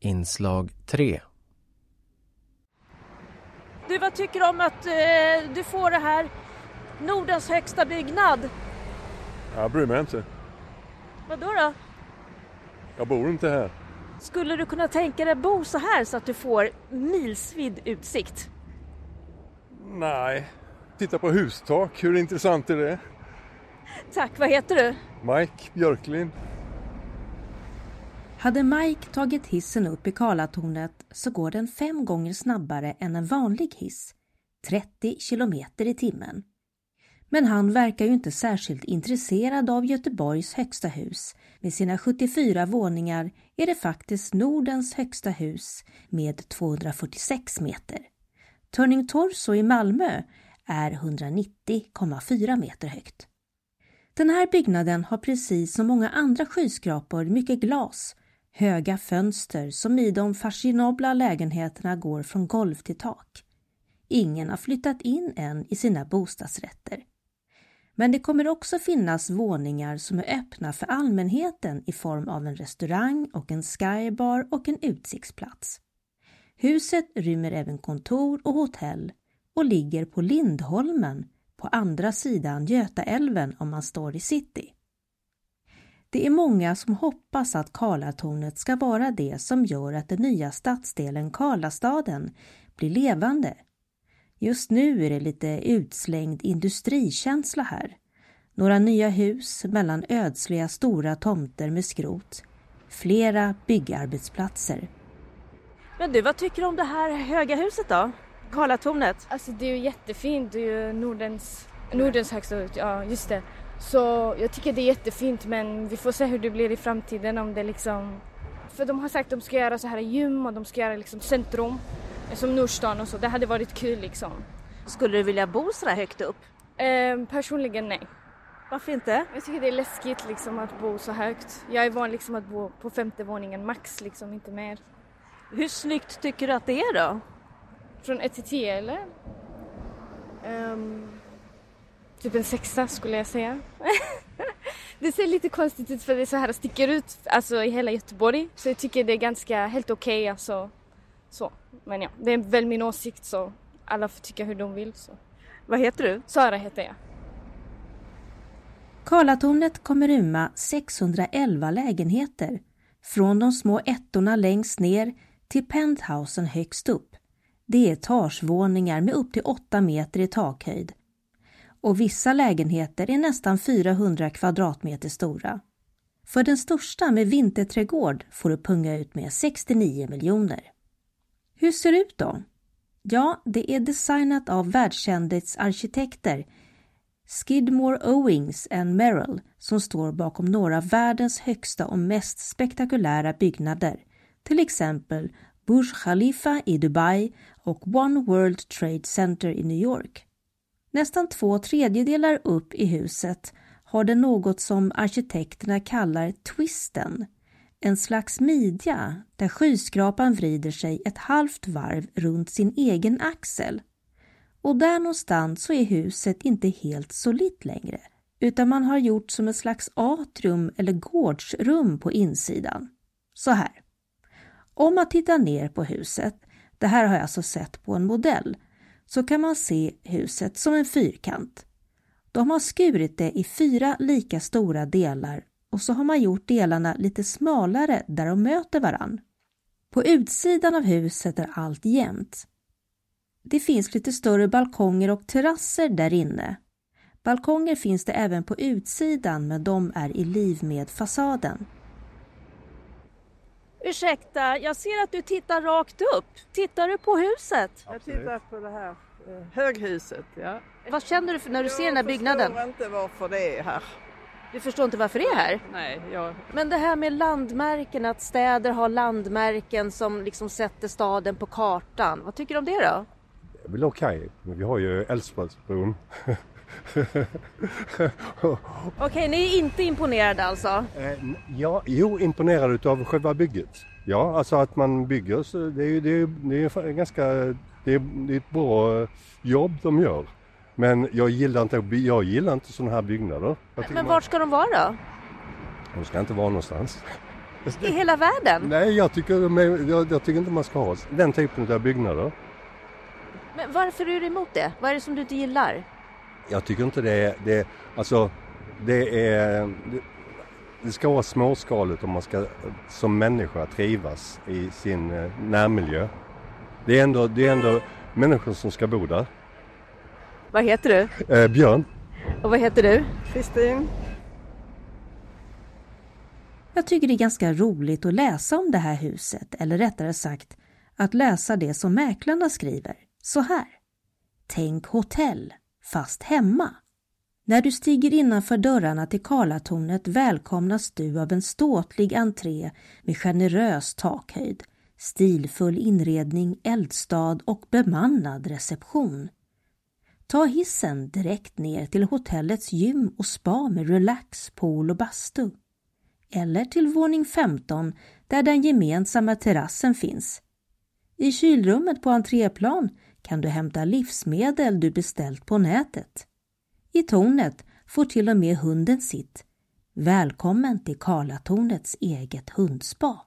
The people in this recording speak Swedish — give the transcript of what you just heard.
Inslag 3 Du, vad tycker du om att eh, du får det här Nordens högsta byggnad? Jag bryr mig inte. Vad då, då? Jag bor inte här. Skulle du kunna tänka dig bo så här så att du får milsvid utsikt? Nej. Titta på hustak, hur intressant är det? Tack, vad heter du? Mike Björklin. Hade Mike tagit hissen upp i Karlatornet så går den fem gånger snabbare än en vanlig hiss, 30 kilometer i timmen. Men han verkar ju inte särskilt intresserad av Göteborgs högsta hus. Med sina 74 våningar är det faktiskt Nordens högsta hus med 246 meter. Turning Torso i Malmö är 190,4 meter högt. Den här byggnaden har precis som många andra skyskrapor mycket glas, höga fönster som i de fashionabla lägenheterna går från golv till tak. Ingen har flyttat in än i sina bostadsrätter. Men det kommer också finnas våningar som är öppna för allmänheten i form av en restaurang och en skybar och en utsiktsplats. Huset rymmer även kontor och hotell och ligger på Lindholmen på andra sidan Götaälven om man står i city. Det är många som hoppas att Karlatornet ska vara det som gör att den nya stadsdelen Karlastaden blir levande. Just nu är det lite utslängd industrikänsla här. Några nya hus mellan ödsliga stora tomter med skrot. Flera byggarbetsplatser. Men du, vad tycker du om det här höga huset då? Karlatornet? Alltså det är ju jättefint, det är ju Nordens, Nordens högsta hus, ja just det. Så jag tycker det är jättefint men vi får se hur det blir i framtiden om det liksom... För de har sagt att de ska göra så här gym och de ska göra liksom centrum, som Nordstan och så. Det hade varit kul liksom. Skulle du vilja bo så där högt upp? Eh, personligen nej. Varför inte? Jag tycker det är läskigt liksom att bo så högt. Jag är van liksom att bo på femte våningen max liksom, inte mer. Hur snyggt tycker du att det är då? Från 1 till 10 eller? Um, typ en sexa skulle jag säga. det ser lite konstigt ut för det så här sticker ut alltså, i hela Göteborg. Så jag tycker det är ganska helt okej okay, alltså. Så. Men ja, det är väl min åsikt så alla får tycka hur de vill. Så. Vad heter du? Sara heter jag. Karlatornet kommer rymma 611 lägenheter. Från de små ettorna längst ner till penthousen högst upp. Det är etagevåningar med upp till 8 meter i takhöjd. Och vissa lägenheter är nästan 400 kvadratmeter stora. För den största med vinterträdgård får du punga ut med 69 miljoner. Hur ser det ut då? Ja, det är designat av världskändisarkitekter Skidmore Owings and Merrill som står bakom några av världens högsta och mest spektakulära byggnader, till exempel Burj Khalifa i Dubai och One World Trade Center i New York. Nästan två tredjedelar upp i huset har det något som arkitekterna kallar twisten, en slags midja där skyskrapan vrider sig ett halvt varv runt sin egen axel. Och där någonstans så är huset inte helt solitt längre, utan man har gjort som ett slags atrium eller gårdsrum på insidan. Så här. Om man tittar ner på huset, det här har jag alltså sett på en modell, så kan man se huset som en fyrkant. De har skurit det i fyra lika stora delar och så har man gjort delarna lite smalare där de möter varann. På utsidan av huset är allt jämnt. Det finns lite större balkonger och terrasser där inne. Balkonger finns det även på utsidan men de är i liv med fasaden. Ursäkta, jag ser att du tittar rakt upp. Tittar du på huset? Jag tittar på det här eh, höghuset, ja. Vad känner du när du ser den här byggnaden? Jag förstår inte varför det är här. Du förstår inte varför det är här? Nej, jag... Men det här med landmärken, att städer har landmärken som liksom sätter staden på kartan. Vad tycker du om det då? Det är väl okej, okay. men vi har ju Älvsborgsbron. Okej, okay, ni är inte imponerade alltså? Eh, ja, jo, imponerad utav själva bygget. Ja, alltså att man bygger, det är ju det är, det är ganska, det är, det är ett bra jobb de gör. Men jag gillar inte, jag gillar inte sådana här byggnader. Men vart ska de vara då? De ska inte vara någonstans. i hela världen. Nej, jag tycker, jag, jag tycker inte man ska ha den typen av byggnader. Men varför är du emot det? Vad är det som du inte gillar? Jag tycker inte det är, det, alltså det är, det, det ska vara småskaligt om man ska som människa trivas i sin eh, närmiljö. Det är ändå, det är ändå människor som ska bo där. Vad heter du? Eh, Björn? Och vad heter du? Kristin? Jag tycker det är ganska roligt att läsa om det här huset, eller rättare sagt att läsa det som mäklarna skriver. Så här. Tänk hotell, fast hemma. När du stiger innanför dörrarna till Karlatornet välkomnas du av en ståtlig entré med generös takhöjd, stilfull inredning, eldstad och bemannad reception. Ta hissen direkt ner till hotellets gym och spa med relax, pool och bastu. Eller till våning 15 där den gemensamma terrassen finns. I kylrummet på entréplan kan du hämta livsmedel du beställt på nätet. I tornet får till och med hunden sitt. Välkommen till Karlatornets eget hundspa.